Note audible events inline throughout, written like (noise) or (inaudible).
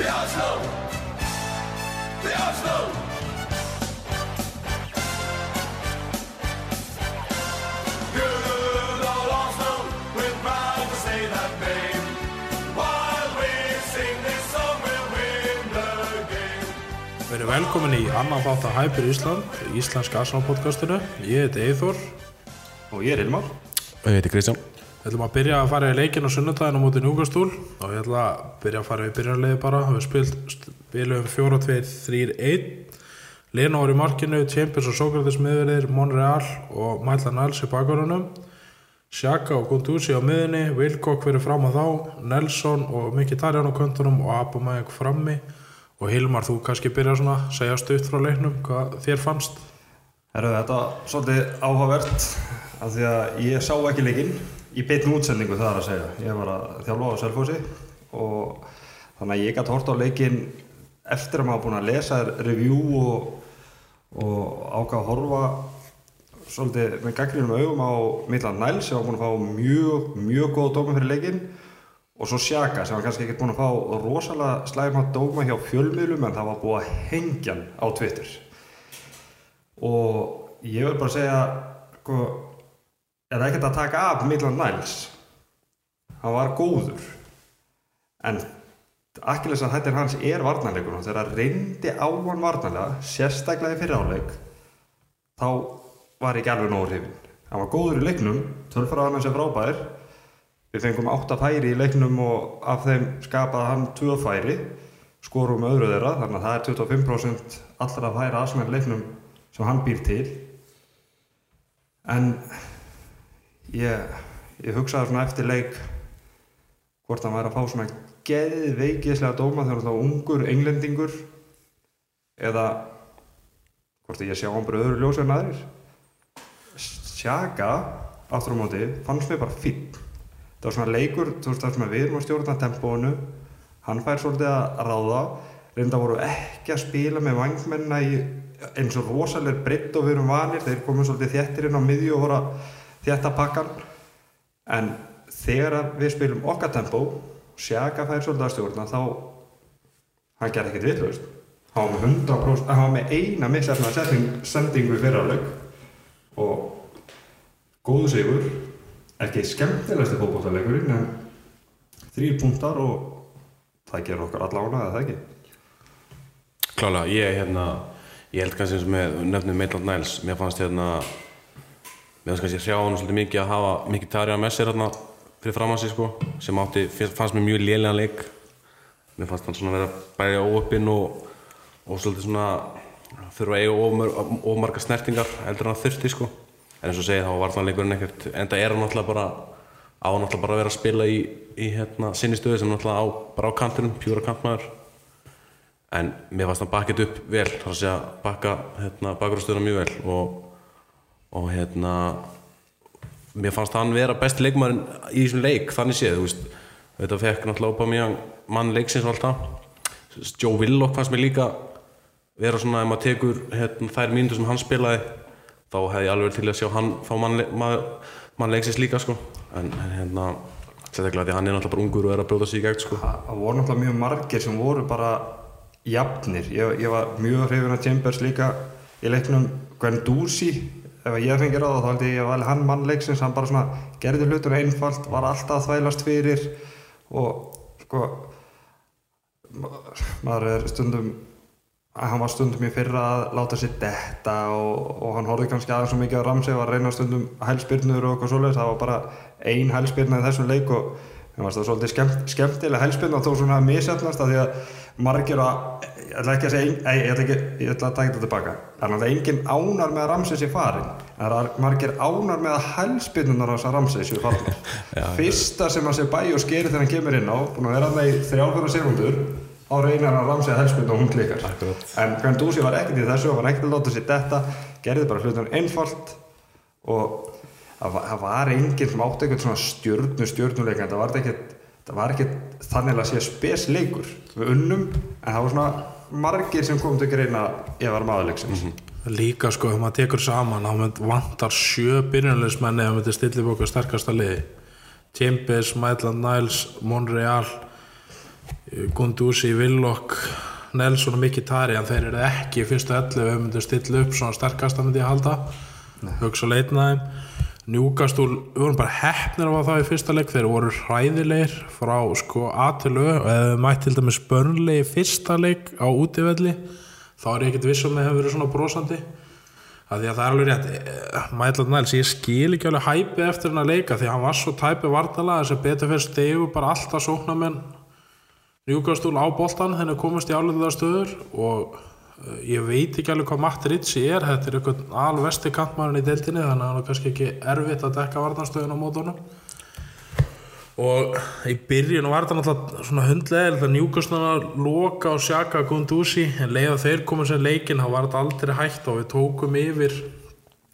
The Oslo! The Oslo! Good old Oslo, we're proud to say that name. While we sing this song, we'll win the game. Við erum velkomin í annan þátt að Hyper Ísland, íslenska Arsenal podcastinu. Ég heiti Eithor. Og ég er Ilmar. Og ég heiti Kristján. Við ætlum að byrja að fara í leikin á sunnudaginu á móti Núgastúl og ég ætla að byrja að fara í byrjarliði bara. Við spilum 4-2-3-1. Leno var í markinu, Chambers og Sókrates miðverðir, Monreal og Mætlan Alls í bakvarunum. Sjaka og Gunduzi á miðunni, Wilcock fyrir fram á þá, Nelson og Mkhitaryan á köntunum og Abameyang frammi. Og Hilmar, þú kannski byrja svona að segja stutt frá leiknum, hvað þér fannst? Herru, þetta var svolítið áhugavert af því að ég sá ekki leikinn í beitn útsendingu það er að segja. Ég var að þjálfa á Selfossi og þannig að ég gæti hort á leikinn eftir að maður búin að lesa review og, og ákvað að horfa svolítið með gaggrínum augum á Midland Niles sem var búin að fá mjög, mjög góða dóma fyrir leikinn og svo Sjaka sem var kannski ekki búin að fá rosalega slæma dóma hjá fjölmiðlum en það var búið að hengja hann á Twitter og ég vil bara segja sko, er ekkert að taka af Midland Niles hann var góður. En Akkiles að hættir hans er varnarleikur. Og þegar það reyndi á hann varnarlega sérstaklega í fyriráleik þá var ekki alveg nógu hrifin hann var góður í leiknum tölfaraðan hans er frábær. Við fengum átta færi í leiknum og af þeim skapaði hann tvö færi skorum öðru þeirra þannig að það er 25% allra færa aðsmenn leiknum sem hann býr til. En ég, ég hugsaði svona eftir leik hvort hann væri að fá svona geðveikislega dóma þegar hann þá ungur englendingur eða hvort ég sé á hann bara öðru ljósi en aðrir. Sjaka aftur á móti fannst mér bara fín það var svona leikur, þú veist það sem við erum að stjórna tempóinu hann fær svolítið að ráða. Reynda voru ekki að spila með vangmennina í eins og rosalega breytt og við erum vanir. Þeir komum svolítið þéttir inn á miðju og voru að þétta pakkan en þegar við spilum okkar tempó Sjaka fær svolítið að stjórna þá hann gerði ekkert vitlaust. Hann var með 100% hann var með eina missefna sendingu í fyrraleg. Og góðu sigur ekki skemmtilegasti fókbóttalegurinn en þrýr punktar og það gerur okkar allána eða það ekki? Klálega, ég hérna, ég held kannski eins og með nefnum Maitland Niles, mér fannst hérna, mér fannst kannski hrjá hann svolítið mikið að hafa mikið tarja með sér hérna fyrir fram að sig sko, sem átti, fannst mér mjög lélega leik. Mér fannst hann svona vera bæði óöppinn og, og svolítið svona þurfa að eiga ómarga snertingar heldur en að þurfti sko. En eins og segið þá var það leikurinn ekkert, enda er hann náttúrulega bara, á náttúrulega bara að vera að spila í, í hérna sinni stöðu sem náttúrulega á, bara á kantinum, pjúra kantmaður en mér fannst hann bakkið upp vel þar að segja bakka hérna, bakgrústöðuna mjög vel og, og hérna mér fannst hann vera besti leikmaðurinn í þessum leik þannig séð, þetta fekk náttúrulega á mjög mann leiksins og allt það. Joe Willock fannst mér líka vera svona ef maður tekur hérna, þær mínútur sem hann spilaði þá hefði ég alveg til að sjá hann fá mann, mann, mann leiksins líka sko. En, en hérna sérstaklega því hann er náttúrulega bara ungur og er að bróða sig í gegn sko. Það voru náttúrulega mjög margir sem voru bara jafnir, ég, ég var mjög hrifin af Chambers líka í leiknum. Gwen Ducey, ef ég fengið ráða þá held ég að hann mannleiksins hann bara svona gerði hlutur einfalt, var alltaf að þvælast fyrir og sko maður er stundum hann var stundum í fyrra að láta sér detta og, og hann horfði kannski aðeins svo mikið á Ramsey og að reyna stundum hælspyrnur og eitthvað svoleiðis, það var bara ein hælspyrna í þessum leik og það var svolítið skemmt, skemmtilega hælspyrna þó svona misjafnast að því að margir að, ég ætla ekki að segja ei, ég ætla ekki, ég ætla að taka þetta tilbaka. Þannig að enginn ánar með að Ramsey sé farin en það er margir ánar með að hælspinnunar hans að Ramsey séu farin (laughs) fyrsta sem hann sé bæ og skeri þegar hann kemur inn á búin að vera með í þrjálfjörða segundur á reynar hann Ramsey að hælspinnu og hún klikkar. En hvernig Dúsi var ekkert í þessu og var ekkert að láta sér detta gerði bara hlutunum einfalt og það var enginn sem átti eitthvað stjörnuleika en það var ekki þannig að sé spesleikur við unnum en það var svona margir sem kom til að greina ef var maðurleiksins mm -hmm. Líka sko, ef maður tekur saman þá vantar sjö byrjunleismenni ef maður stillir bóka sterkasta liði. Timbers, Maitland Niles, Monreal Gunduzi, Villok Nelson og Mikitari en þeir eru ekki fyrstu 11 við myndum stilla upp svona sterkasta myndi ég halda. Hugsa leitna Njúkastúl, við vorum bara heppnir af að það í fyrsta leik, þeir voru hræðilegir frá sko A til Ö og ef við mætt til dæmis börnlegi fyrsta leik á útivelli. Þá er ég ekkert viss um að það hefur verið svona brosandi. Að því að það er alveg rétt Mætland Næls, ég skil ekki alveg hæpið eftir hann að leika því að hann var svo tæpið vartala þess að betur fyrir stegu bara alltaf sóknamenn Njúkastúl á boltan henni komast í álega stöður og ég veit ekki alveg hvað Matt Ritchie er þetta er einhvern alvesti kantmærin í deildinni þannig að hann er kannski ekki erfitt að dekka vartanstöðun á mótunum og í byrjun var þetta náttúrulega svona hundlega þetta njúkastúl að loka og sjaka Gunduzi en leið að þeir komið sér leikin þá var þetta aldrei hægt og við tókum yfir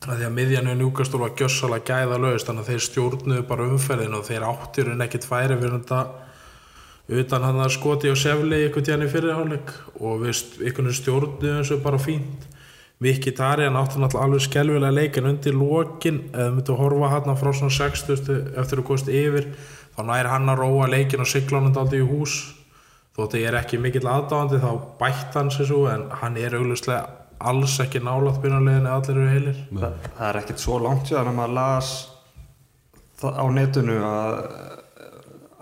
að því að miðjan og njúkastúl var gjössalega gæða lögst þannig að þeir stjórnuðu bara umferðin og þeir áttir en ekkit færi fyrir þetta utan hann að skoti og sefli ykkur tíðan í fyrirháleik og ykkur stjórnuðu eins og bara fínt. Viki Tari hann átti náttúrulega alveg skelvilega leikin undir lokin. Eða myndu að horfa hann frá svona 60 eftir að kosti yfir þá næri hann að róa leikin og sigla hann aldrei í hús. Þótt að ég er ekki mikill aðdáðandi þá bætt hann sér svo en hann er auglustlega alls ekki nálaðt byrjanlegin eða allir eru heilir. Það, það er ekkert svo langt síðan að maður las á netinu að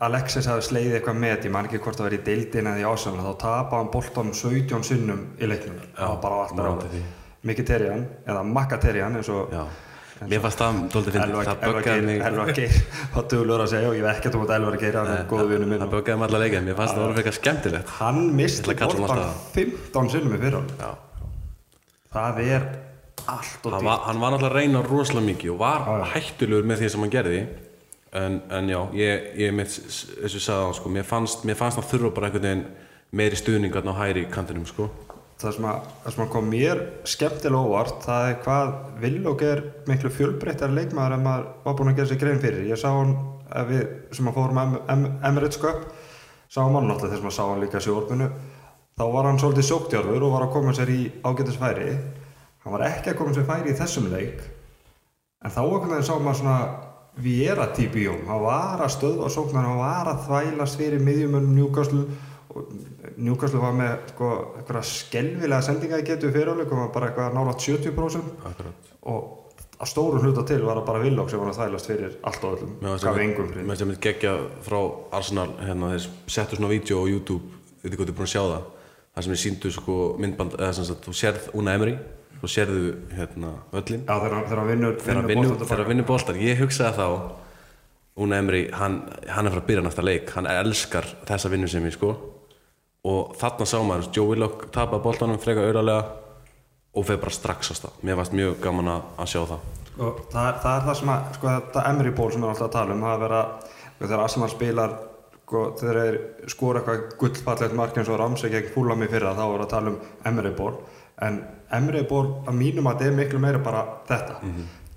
Alexis hafi sleiðið eitthvað með ég man ekki hvort það verið í deildin eða í ásönda þá tapa hann boltan 17 sinnum í leiknum. Og bara man alltaf því. Mkhitaryan eða og Já, mér fannst það dóldi fyndið, það böggaði mig. Elvar Geir (laughs) var duglur að segja og ég veit ekki að þú mútt Elvar Geir það böggaði mig alla leikið, mér fannst það voru eitthvað skemmtilegt. Hann misti að alltaf. 15 sinnum í fyrra. Það er allt og dýrt. var, hann var náttúrulega að reyna rosalega mikið og var hættulegur með því sem hann gerði en, en já, ég, ég og ég sagði á, sko, mér fannst, mér fannst hann þurfa bara einhvern veginn meiri stuðningarn á hæri kantinum, sko. Það sem, að, það sem að kom mér skemmtilega óvart það er hvað Villog er miklu fjölbreyttar leikmaður en maður var búinn að gera sér grein fyrir. Ég sá hann við sem að fórum em, em, Emirates Cup sá hann náttúrulega þess að maður sá hann líka sjórnunu þá var hann svolítið sóktjárfur og var að koma sér í ágætis færi. Hann var ekki að koma sér færi í þessum leik en þá okkur þegar sá maður svona Viera honum, hann var að stöðva sóknar, hann var að þvælast fyrir miðjumönn Newcastle og Newcastle var með sko, eitthvað skelvilega sendinga í getu fyrirháleik og var bara eitthvað nálat 70% Akkurat. og að stóru hluta til var það bara Villog sem var að þvælast fyrir allt og öllum, gaf engum fyrir Mér sem geggja frá Arsenal hérna, þeir settu svona vídeo á YouTube þið gott búin að sjá það það sem er síndu sko myndband eða sem sagt, þú sérð Una Emery og sérðu hérna öllin tilbaka. vinnur boltar ég hugsaði þá Una Emery, hann, hann er frá að byrja næsta leik. Hann elskar þessa vinnu sem ég sko. Og þarna sá maður Joe Willock tapa boltanum freka auralega og fer bara strax á stað. Mér varst mjög gaman að, að sjá það. Og það, er- það er það sem að sko, þetta Emery ból sem við erum alltaf að tala um það er vera, þegar Arsenal spilar sko, þegar þeir skora eitthvað gullfallegt mark eins og Ramsey gegn Fulham í fyrra þá er að tala um Emery ból. En Emery ból að mínum að þetta er miklu meira bara þetta.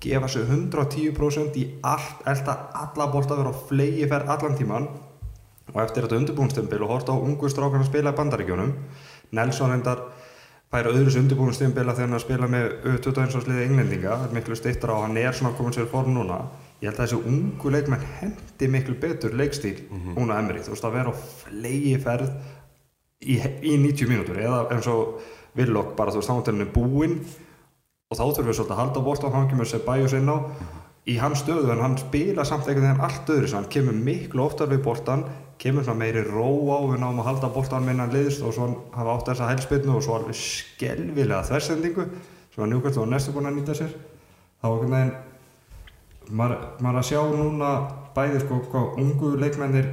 Gefa sig 110% í allt elda alla bólta vera á flegi ferð allan tíman og eftir þetta undirbúinstimbil og horta á ungu strákan að spila í bandaríkjónum Nelson hendar færa öðru undirbúinstimbil að þegar hann að spila með U21 sliði englendinga, er miklu stittra og hann er svona komin sér form núna. Ég held að þessi ungu leikmenn hendi miklu betur leikstíl mm -hmm. Emri þú veist að vera á flegi ferð í, í 90 mínútur eða eins og Villok bara þú veist þá er búinn og þá þurfum við svolítið að halda á bóltan hann kemur sér bæjus inn á. Í hans stöðu en hann spila samt einhvern veginn allt öðru hann kemur miklu oftar við bóltan kemur svona meiri ró á við náum að halda bóltan minna liðst og svo hafa átt þessa hælspilnu og svo alveg skelvilega þversendingu sem að njúkast og næstu búin að nýta sér. Þá einhvern veginn maður, maður er að sjá núna bæði sko hvað ungu leikmennir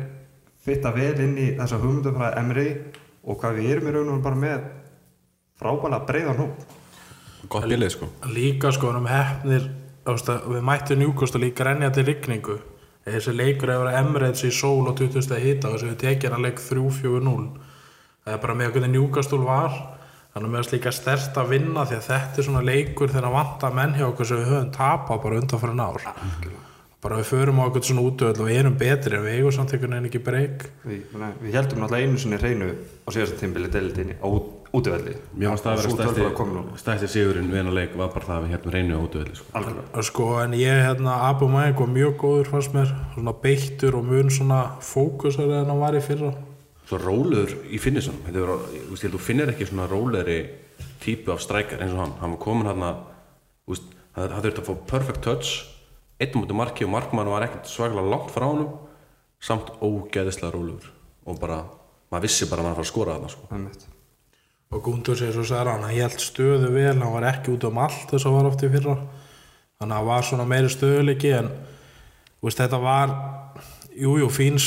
fitta vel inn í þessa hugmyndu frá Emri og hvað við erum í raun og bara með frábælega breiðan hóp. Gott bílið sko. líka sko um hefnir að við mættum njúkast og líka renja til rigningu. Þessi leikur hefur verið Emirates í sól og 20. hita og þessi við tekið hann leik 3-4-0 það er bara með hvernig njúkastúl var. Þannig að með þess líka stert að vinna því að þetta er svona leikur þegar vanta menn hjá okkur sem við höfum tapað bara undan fyrir ár bara við förum á okkur svona útöðl og við erum betri en við eigum samt einhvern veginn ekki breyk Við, við heldum náttúrulega einu sinni hreinu á síðasta tímbili deildinni á út- útivelli. Mér fannst það að vera stærsti sigurinn við hennar leik var bara það að við hérna reynu á útöðli sko. Sko en ég hérna Abu Maik var mjög góður fannst mér. Svona beittur og mun svona fókusar en hann var í fyrra. Svo rólegur í er, þú finnir ekki svona rólegri típu af strækjar eins og hann. Hann var komin hann að það þurfti að fá perfect touch. Einn mútið marki og markmann var ekkert svaklega langt frá honum. Samt ógeðislega rólegur og bara, maður vissi bara að maður fara að skora þarna sko. Og Gundur sér svo sagði hann held stöðu vel, hann var ekki út um allt þess að var oft í fyrra. Þannig að hann var svona meiri stöðuleiki en veist, þetta var jújú, jú, fín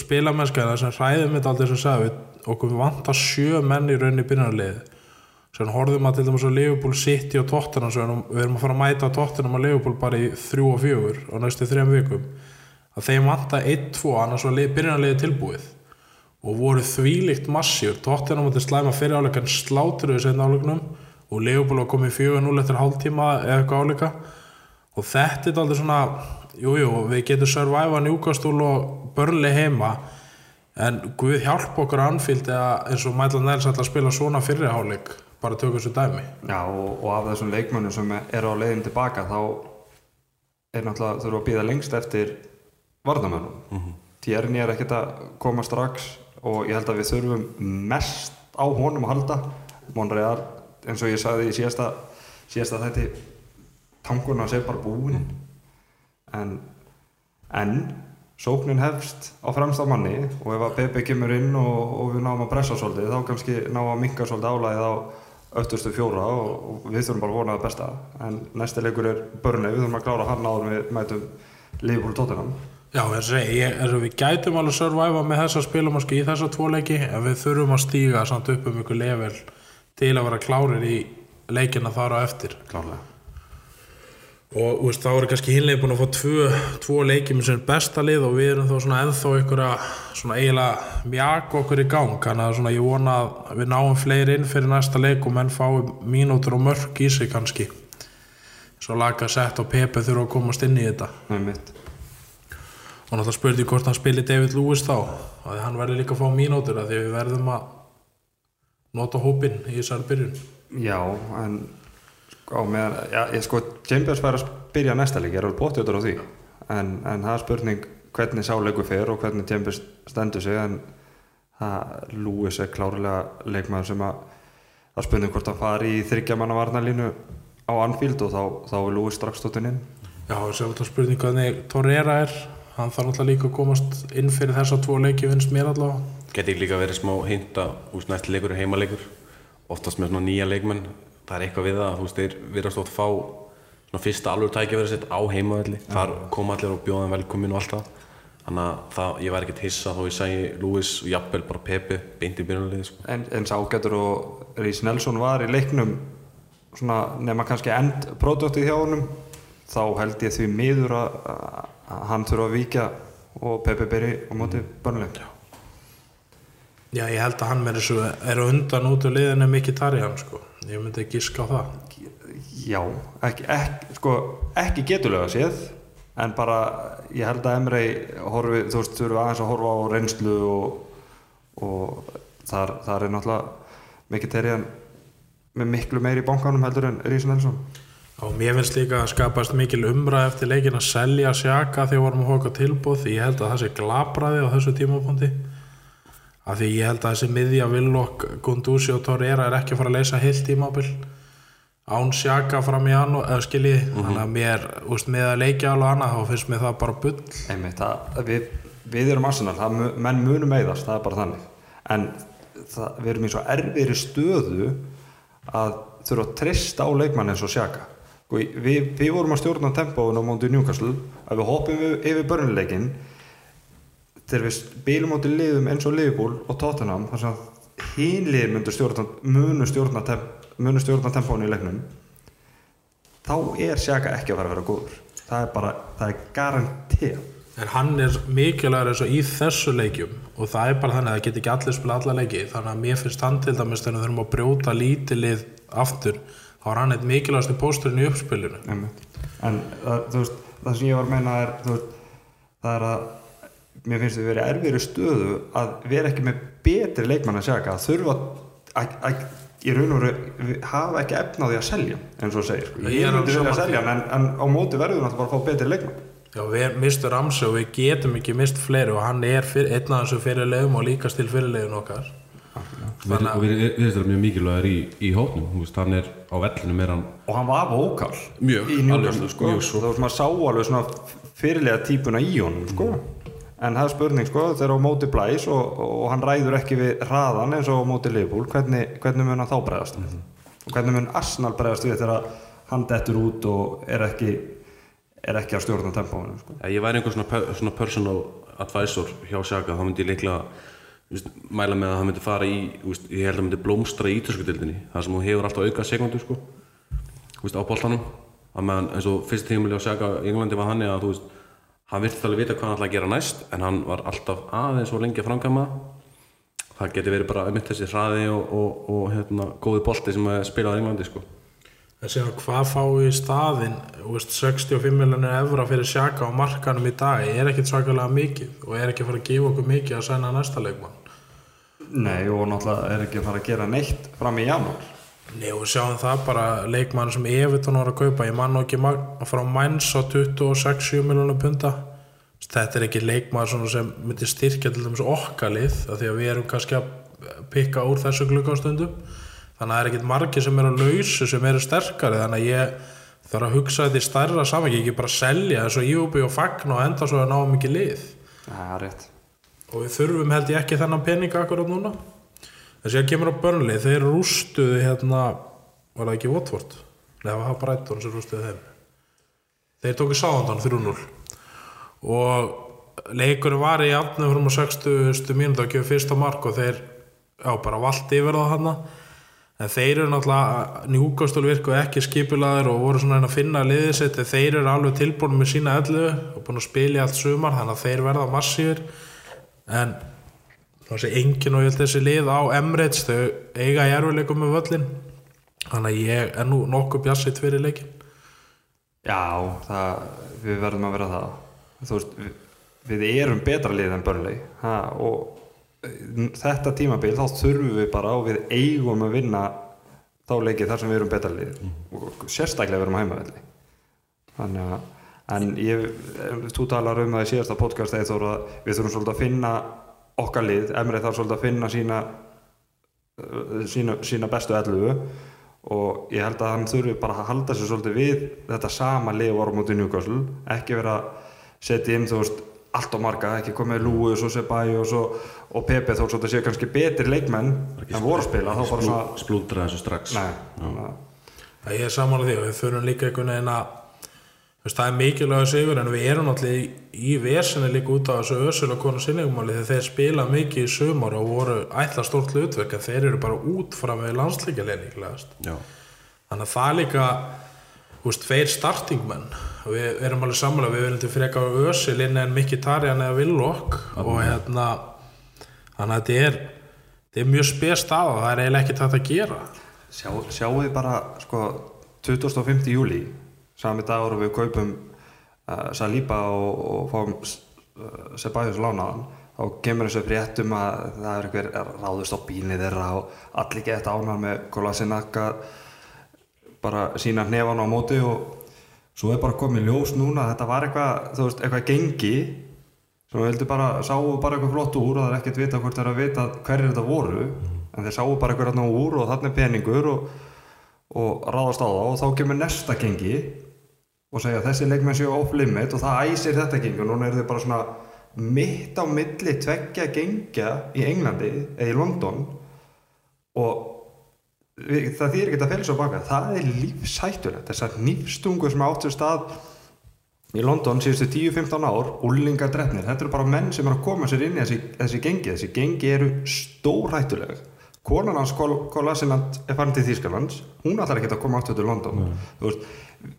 spilamennska en það sem hræðum þetta aldrei sem sagði okkur vantar sjö menn í rauninni byrjanarliði sem horfðum að til dæmis á Liverpool City og Tottenham svo við erum að fara að mæta Tottenham og Liverpool bara í þrjú og fjögur á næstu þrejum vikum. Að þeim vantar 1-2 annars var byrjanarliði tilbúið og voru þvílíkt massíur Tottenham átti slæma fyrir áleikan sláturuðu setna áleikunum og Leopold var komið 4-0 eftir hálftíma eða eitthvað áleika. Og þetta er aldrei svona jújú, jú, við getum survive að njúkastúl og börnli heima en Guð hjálp okkur að anfíld eða eins og Mætla Næls ætla að spila svona fyrir háleik bara tökum þessu dæmi. Já, og, og af þessum leikmönnum sem eru á leiðin tilbaka þá er náttúrulega þurfa að býða lengst eftir varnamönnum mm -hmm. Tjerni er ekkert að koma strax og ég held að við þurfum mest á honum að halda. Monreal, eins og ég sagði í síðasta síðasta þætti tanguna sé bara búin. En en sóknin hefst á fremsta manni og ef að Pepe kemur inn og, og við náum að pressa svolítið þá kannski náum að minka svolítið álæðið á öftustu fjóra og, og við þurfum bara að vona það besta. En næsti leikur er börni, við þurfum að klára hann áður við mætum Liverpool Tottenham Já, ég ég, er, við gætum alveg survive með þessa spilumarski í þessa tvo leiki en við þurfum að stíga samt upp um ykkur level til að vera klárir í leikina þar á eftir. Klárlega. Og veist, þá eru kannski hinlega búin að fá tvo, tvo leiki með sem besta lið og við erum þá svona ennþá ykkur að svona eiginlega mjaka okkur í gang. Þannig að svona ég vona að við náum fleiri inn fyrir næsta leik og menn fáum mínútur og mörk í sig kannski. Svo laga sett og Pepe þurfa að komast inn í þetta. Nei, mitt. Og náttúrulega spurði hvort hann spili David Lewis þá að hann verði líka að fá mínútur að því við verðum að nota hópinn í þessari byrjun. Já, en á meðan, já, ég sko Chambers fær að byrja næsta leik, ég er alveg bóttjóttur á því. En, en það er spurning hvernig sá leikur fer og hvernig Chambers stendur sig en það Lewis er klárlega leikmaður sem að það spurning hvort hann fari í þryggjamanna varnalínu á Anfield og þá, þá er Lewis strax stóttinn inn. Já, þessi er spurning hvernig Torreira er hann þarf náttúrulega líka að komast inn fyrir þessa tvo leiki finnst mér allavega. Geti líka verið smá hinta úr næst leikur er heimaleikur oftast með svona nýja leikmenn. Það er eitthvað við það, þú veist, þeir virðast oft fá svona fyrsta alveg tækja verið sitt á heimavelli. Þar koma allir og bjóða þeim velkomin og allt það. Þannig að það, ég væri ekkert hissa þó ég segi Lewis og jafnvel bara Pepe beint í byrjunarliði sko. en, en Ságetur og Rhys Nelson var í leiknum svona nema kannski end produktið hjá honum þá held ég því miður að hann þurfa að víkja og Pepe byrji á móti börnlega Já, ég held að hann með þessu er á undan út úr liðinu mikið tarjan sko. ég myndi giska á það. Já, ekki, ekki, sko, ekki getulega séð en bara ég held að Emrei horfi, þú veist, þurfa aðeins að horfa á reynslu og, og þar, þar er náttúrulega mikið terjan með miklu meiri í bankanum heldur en Rhys Nelson og mér finnst líka að skapast mikil umræð eftir leikin að selja sjaka þegar vorum að hóka tilbúð ég held að það sé glabraði á þessu tímapunkti. Af því ég held að þessi miðja Villok, Gunduzi og Torreira er ekki að fara að leysa heilt tímabil. Án sjaka fram í hann eða skilji, þannig að mér úst, með að leikja alveg annað þá finnst mér það bara bull. Einmitt, það, við, við erum Arsenal, það, menn munum eigðast, það er bara þannig. En það, við erum í svo erfiðri stöðu að þurfa að treysta á leikmann eins og sjaka Sko, við, við vorum að stjórna tempóin á móti Newcastle. Að við hoppum yfir, yfir börnuleikin þegar við spilum á til liðum eins og Liverpool og Tottenham sem að hinlið myndu stjórna munu stjórna, temp, munu stjórna tempóin í leiknum þá er sjaka ekki að fara að vera góður. Það er bara, það er garantið en hann er mikilvægur eins og í þessu leikjum og það er bara þannig að það get ekki allir spila alla leiki. Þannig að mér finnst hann til dæmis þegar við þurfum að brjóta lítilið aftur þá er hann eitt mikilvægasti pósturinn í uppspilinu. En það, veist, það sem ég var að meina er veist, það er að mér finnst við verið erfiðri stöðu að vera ekki með betri leikmann að sjaka að þurfa að, að í raun og veru hafa ekki efna á því að selja eins og þú segir. Sko. Ég er myndi alveg vilja sammála selja hann en, en á móti verður náttúrulega bara að fá betri leikmann. Já, við mistum Ramsey og við getum ekki mist fleiri og hann er einn af þessu fyrirlegum og líka til fyrirlegin okkar Við- og við erum þetta mjög mikilvægur í, í hópnum þú veist, hann er á vellinu meira hann og hann var vókal Mjög, í alveg, sko. mjög svo. var sem að sá alveg svona fyrirlega típuna í honum sko. en það er spurning sko, þegar á móti blæs og, og hann ræður ekki við hraðan eins og á móti Liverpool hvernig, hvernig mun hann þá bregðast við og hvernig mun Arsenal bregðast við þegar hann dettur út og er ekki er ekki að stjórna tempóinu sko. Ef ég væri einhver svona, per- svona personal advisor hjá Sjaka þá myndi ég líklega veist, mæla með að hann myndi fara í veist, ég held að hann myndi blómstra í ítöskudildinni þar sem hún hefur alltaf auka sekundu sko, veist, á boltanum. Að meðan eins og fyrst tímuli á Sjaka í Englandi var hann að hann virti alveg vita hvað hann ætlaði að gera næst en hann var alltaf aðeins og lengi að framkama það. Geti verið bara um þessi hraði og, og, og hérna, góði bolti sem að spila á Englandi sko. En síðan hvað fá í staðinn? Þú veist, 65 miljonir evra fyrir sjaka á markanum í dag er ekkit svakalega mikið og er ekki fara að gefa okkur mikið að sæna næsta leikmann. Nei og náttúrulega er ekki fara að gera neitt fram í janúar. Nei og sjáum það bara leikmann sem Evertón var að kaupa ég man nú ekki mag- frá Mainz á 26-7 miljonar punta þetta er ekki leikmann sem myndi styrkja til dæmis okkalið því að við erum kannski að pikka úr þessu glukkastundum þannig að það er ekkit margir sem eru lausu sem eru sterkari þannig að ég þarf að hugsa þetta í stærra saman ekki bara selja þessu íubi og fagna og enda svo að ná mikið lið. Rétt. Og við þurfum held ég ekki þennan pening akkurat núna. Þess að kemur á börnli þeir rústuðu hérna var það ekki Watford? Nei, það var Brighton sem rústuðu þeim. Þeir tóku Sáðandan 3-0 og leikurinn var í afnum frum á 60. mínútu að gefa fyrsta mark og þeir já, bara valdi yfir það hana en þeir eru náttúrulega njúkastul virku ekki skipilaður og voru svona að finna en þeir eru alveg tilbúin með sína ellu og búin að spila í allt sumar þannig að þeir verða massífir. En enginn og ég held þessi lið á Emirates þau eiga í erfileikum með völlin þannig að ég er nú nokkuð bjassitt fyrir leikin Já, það, við verðum að vera það. Þú veist, við, við erum betra lið en börnlegi ha, og þetta tímabil þá þurfum við bara og við eigum að vinna þá leikið þar sem við erum betra lið og sérstaklega við erum á heimavelli. Þannig að en ég, þú talar um það í síðasta podcast eða þú að við þurfum svolítið að finna okkar lið, Emrið þarf svolítið að finna sína uh, sína, sína bestu ellu og ég held að hann þurfi bara að halda sér svolítið við þetta sama lið voru mútið Newcastle. Ekki vera að setja inn þú veist allt á marga, ekki komið Lúi og Sebæi og, svo, og Pepe þó svolítið séu kannski betri leikmenn en voru að spila þá bara svona splúndra þessu strax. Nei, þannig að- Það ég er samanlega því og við þurfum líka einhvern veginn að það er mikilvæg sigur en við erum náttúrulega í, í vesinni líka út á þessu ösul og konu sinningumáli þegar þeir spila mikið í sumar og voru ætla stórt hlutverk en þeir eru bara út fram með Já. þannig að það líka veist, tveir startingmenn við erum alveg samanlega, við viljum til freka á ösil inn en Mikki Tarjan eða Villok og hérna þannig að þetta er, þetta er mjög spes stað og það er eiginlega ekki þetta að gera Sjá, sjáu þið bara sko 25. júli sami dagur og við kaupum uh, Saliba og, og fáum uh, Sebæjus lánaðan þá kemur þessu fréttum að það er einhver ráðust á bílni þeirra og allir geta ánar með Kolasinaka bara sína hnefan á móti og svo er bara komið ljós núna þetta var eitthvað, þú veist, eitthvað gengi við vildi bara, sáu bara eitthvað flott úr og það er ekkert vita hvort það er að vita hverjir þetta voru. En þeir sáu bara eitthvað þarna úr og þarna er peningur og, og ráðast á það. Og þá kemur næsta gengi og segja þessi leikmenn séu off limit. Og það æsir þetta gengi. Og núna eru þið bara svona mitt á milli tveggja gengja í Englandi eða í London. Og það þýr ekki að fela svo baka. Það er lífshættulegt þessar nýfstungur sem áttu stað í London síðustu 10-15 ár úlingar drefnir, þetta eru bara menn sem er að koma sér inn í þessi, þessi gengi, þessi gengi eru stórhættuleg. Konan hans Kolasinand er farin til Þýskalands. Hún ætlar ekki að koma áttu til London. Veist,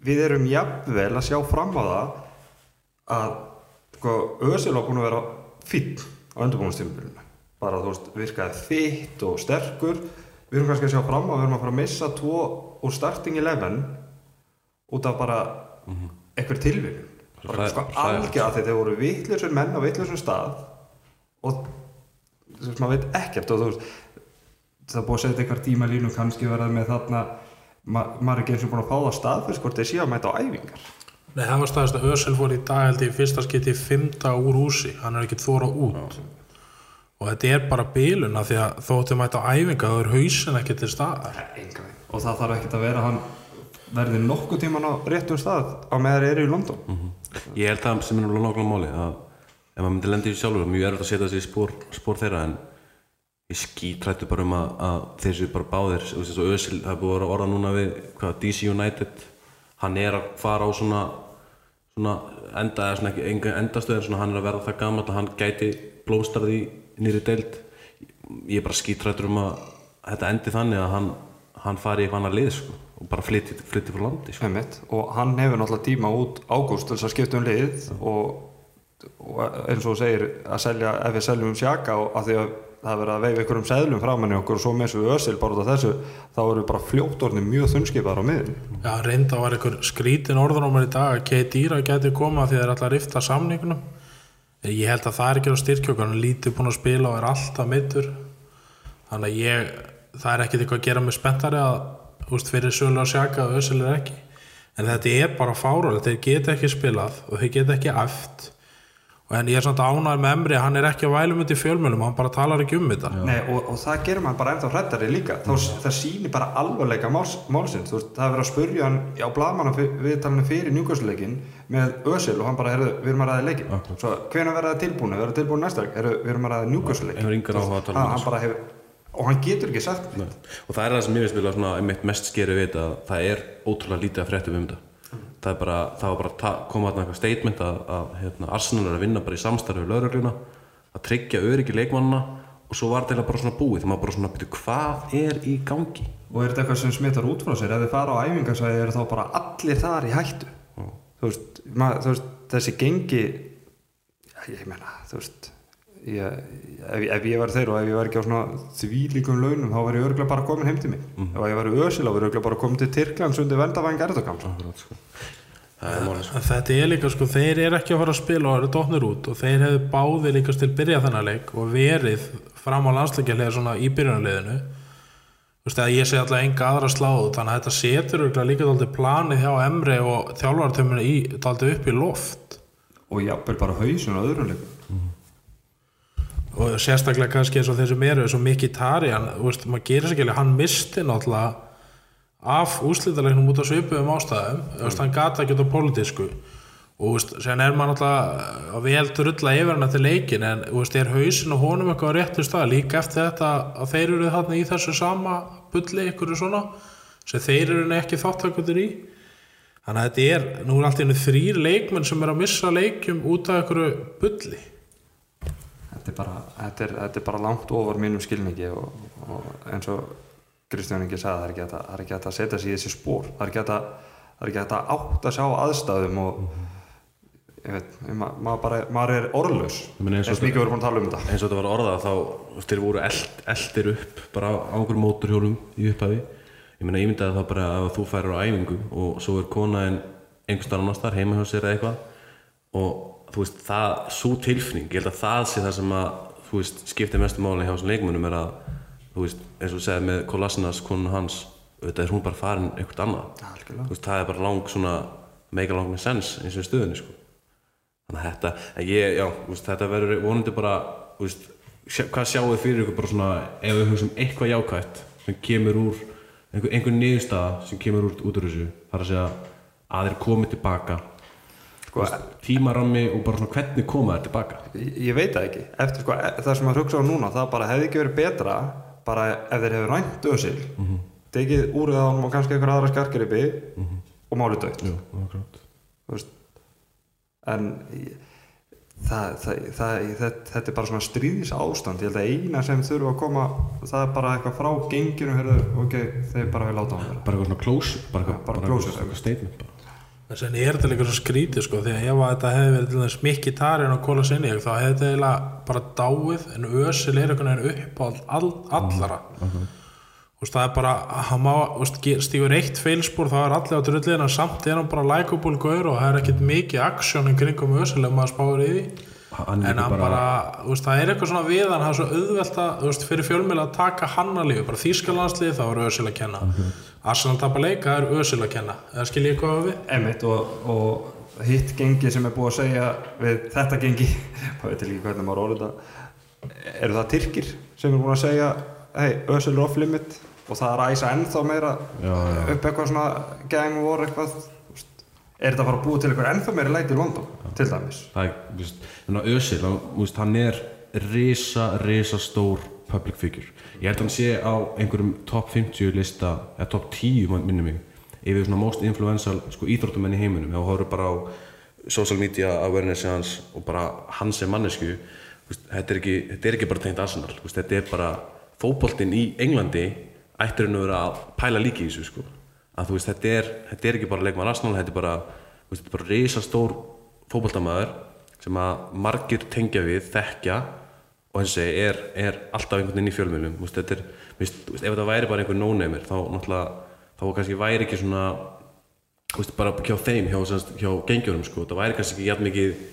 við erum jafnvel að sjá fram á það að sko, Özil var búin að vera fýtt á undirbúinustímabilinu bara þú veist, virkaði þitt og sterkur við erum kannski að sjá fram að við erum að fara að missa tvo úr starting 11 út af bara eitthvað tilvíðin bara Hræ- sko algjör að þeir voru vitlausur menn á vitlausum stað og þú veist, maður veit ekkert og þú veist það búið að setja eitthvað tíma línu kannski verða með þarna ma maður er ekki eins og búin að fá það staðfyrst hvort þeir séu að mæta á æfingar. Nei, það var staðist að Ösel fór í dag held ég fyrsta skipti fymta úr húsi. Hann er ekki þóra út og þetta er bara bilun af því að þóttum mæta á æfinga þá er hausin ekki til staðar. Og það þarf ekkert að vera að hann verði nokkuð tíman á réttum stað á með þeir eru í London. Ég held það sem er náttúrulega nákvæmlega máli að ef maður myndi lendi í sjálfur mjög erfitt að setja sig í spór, spór þeirra en ég skítrættu bara um að, að þeir séu bara báðir það er búið að orða núna við hvað, DC United. Hann er að fara á svona, svona enda eða svona ekki enga endastöð en svona hann er að verða það gamall að hann gæti blómstrað í nýri deild. Ég er bara skítrættur um að þetta endi þannig að hann, hann fari í eitthvað annar lið sko, og bara flytti, frá landi sko. Og hann hefur náttúrulega tíma út ágúst þess að skipta um lið og, og eins og þú segir að selja, ef við seljum sjaka og að því að það er verið að veifa einhverjum seðlum framann í okkur og svo með þessu ösil bara út af þessu þá eru bara fljóttorni mjög þunnskipaðar á miðun Já, reynda var einhver skrítin orðanómar í dag að Kei Dýra geti koma því það er alltaf að rifta samningunum ég held að það er ekki á styrkjók hann er lítið búin að spila og er alltaf mittur þannig að ég það er ekkert eitthvað að gera mig spenntari að úst, fyrir sölu að sjaka að ösil er ekki. En þetta er bara fáralegt þeir geta ekki spilað og þeir geta ekki aft en ég er samt ánægð með Emri hann er ekki að vælum þetta í fjölmjölum hann bara talar ekki um þetta. Nei, og, og það gerir maður bara ennþá hrættari líka. Þá, það sýnir bara alvarleika máls, málsins. Það er verið að spurja hann á blaðmanna viðtalinu fyrir njúkvæmsleikin með Ösil og hann bara, heyrðu, við erum að ræða leikin svo hvenær verða það tilbúinu, verða tilbúinu næsta við erum að ræða njúkvæmsleikin að um það, bara hefur, og hann getur ekki sagt og það er það sem ég veist vilja svona einmitt mest skeri við þetta að það er ótrúlega lítið að fréttum um þetta. Það er bara, það var bara að ta- koma þarna eitthvað statement að, að hérna, Arsenal er að vinna bara í samstarfi við laurugluna að tryggja öryggi leikmannina og svo var þetta bara svona búið. Þegar maður bara svona byrju hvað er í gangi? Og er þetta eitthvað sem smittar út frá sér? Ef þið fara á æfingarsæði eru þá bara allir þar í hættu þú veist, mað, þú veist þessi gengi já, ég meina, þú veist ég, ef, ef ég var þeir og ef ég var ekki á svona þvílíkum launum þá var ég örgulega bara komin heim til mig ef ég var ösil þá var ég örgulega bara komin til Tyrklands undir vendavæng Akkurat, sko. það er málið sko. Þetta er líka sko, þeir eru ekki að fara að spila og eru dóknir út og þeir hefðu báði líka til byrja þennan leik og verið fram á landsleikjarlega svona í byrjunarliðinu Þú veist ég segi alltaf enga aðra sláðu þannig að þetta setur líka dálítið planið hjá Emri og þjálfartömminu í dálítið upp í loft. Og jafnvel bara hausun og öðrum leikum og sérstaklega kannski eins og þeir sem eru eins og Miki Tarjan, þú veist, maður gerir sér ekki alveg, hann misti náttúrulega af úslítalegnum út af svipuðum ástæðum. Þú veist, hann gata ekki út á pólitísku og veist, sen er maður náttúrulega að vel drulla yfir hann eftir leikin en veist, er hausin og honum eitthvað á réttu stað? Líka eftir þetta að þeir eru þarna í þessu sama bulli ykkur svona sem þeir eru ekki þáttakundir í. Þannig að þetta er, nú er allt í henni þrýr leikmenn sem er að missa leikjum út af ykkur bulli. Þetta er bara, þetta er, þetta er bara langt ofar mínum skilningi og, og eins og Kristján Ingi sagði það er ekki að- að setja sig í þessi spór það er ekki að, hægt að átta sig á aðstæðum og ég veit, ma maður, bara, maður er orðlaus. Eins og mikið erum búin að tala um þetta. eins og þetta var orðað þá þeir voru eld, eldir upp bara á einhverjum móturhjólum í upphafi. Ég meina ég myndaði það bara að þú færir á æfingu og svo er konaðin einhvers staðar annars þar heima hjá sér eða eitthvað. Og þú veist það, svo tilfning ég held að það sé það sem að þú veist, skiptir mestu máli hjá þessum leikmönnum er að þú veist, eins og þú segði með Kolasinas konun hans, auðvitað er hún bara farin eitthvað annað. Veist, það er bara lang svona mega lang með sens eins og stöðunni sko þannig að þetta, að ég, já, veist, þetta verður vonandi bara, veist, sjá, hvað sjáu þið fyrir ykkur bara svona, ef við hugsaum eitthvað jákvætt sem kemur úr einhver, einhver niðurstaða sem kemur úr, út úr þessu þar að segja að þeir komið tilbaka. Sko, tímarammi og bara svona hvernig koma þeir tilbaka? Ég, ég veit það ekki. Eftir sko, e- það sem að hugsa á núna það bara hefði ekki verið betra bara ef þeir hefur rænt ösil tekið úrið á hann og kannski einhver aðra skarkeripi og málið dögt Jú, akkurat. En það, það, það, þetta, þetta er bara svona stríðis ástand ég held að eina sem þurfa að koma það er bara eitthvað frá genginu heyrðu, ok, þeir bara vil láta hann vera bara eitthvað svona close bara, eitthvað- statement bara. Vegna er þetta líka svo skrítið sko því að ef að þetta hefði verið til þess mikki tarinn og kóla sinni þá hefði þetta eiginlega bara dáið en ösil er einhvern veginn upp á all, allara Þú veist, það er bara hann má, stígur eitt feilspúr þá er allir á drullin en samt er hann bara likeable gaur og það er ekkert mikið aksjón í kringum ösil ef maður spáir í því. Hann en líka hann bara, þú veist, það er eitthvað svona við hann, það er svo auðvelt að, fyrir fjölmjöla að taka hann að lífi, bara þýskalandslið þá er ösil að kenna. Arsenal tapa leika, það er ösil að kenna. Eða skil ég hvað við? Emitt og, og hitt gengi sem er búið að segja við þetta gengi (laughs) maður veit ekki hvernig maður orður þetta eru það Tyrkir sem er búin að segja hei, Ösel er off limit. Og það er að æsa ennþá meira Já, já. upp eitthvað svona gang war eitthvað er þetta að fara að búa til eitthvað ennþá meira leiti í London til dæmis? Það er, þú veist, þannig að Özil veist, hann er risa, risa stór public figure. Ég held að hann sé á einhverjum top 50 lista, eða top 10 man- minnum mig, yfir svona most influential sko, íþróttumenn í heiminum, þú horfir bara á social media awareness hans og bara hans sem mannesku veist, þetta, er ekki, þetta er ekki bara tengt Arsenal þetta er bara fótboltinn í Englandi ættir hann að vera að pæla líki í þessu sko. að þú veist, þetta er, þetta er ekki bara leikmann Arsenal, þetta er bara, veist, bara risastór fótboltamaður sem að margir tengja við, þekkja og og segi, er, er alltaf einhvern veginn í fjölmjölum veist, þetta er, veist, ef þetta væri bara einhver no-namer þá náttúrulega, þá kannski væri ekki svona bara hjá þeim, hjá, hjá gengjurum sko, það væri kannski ekki jafn mikið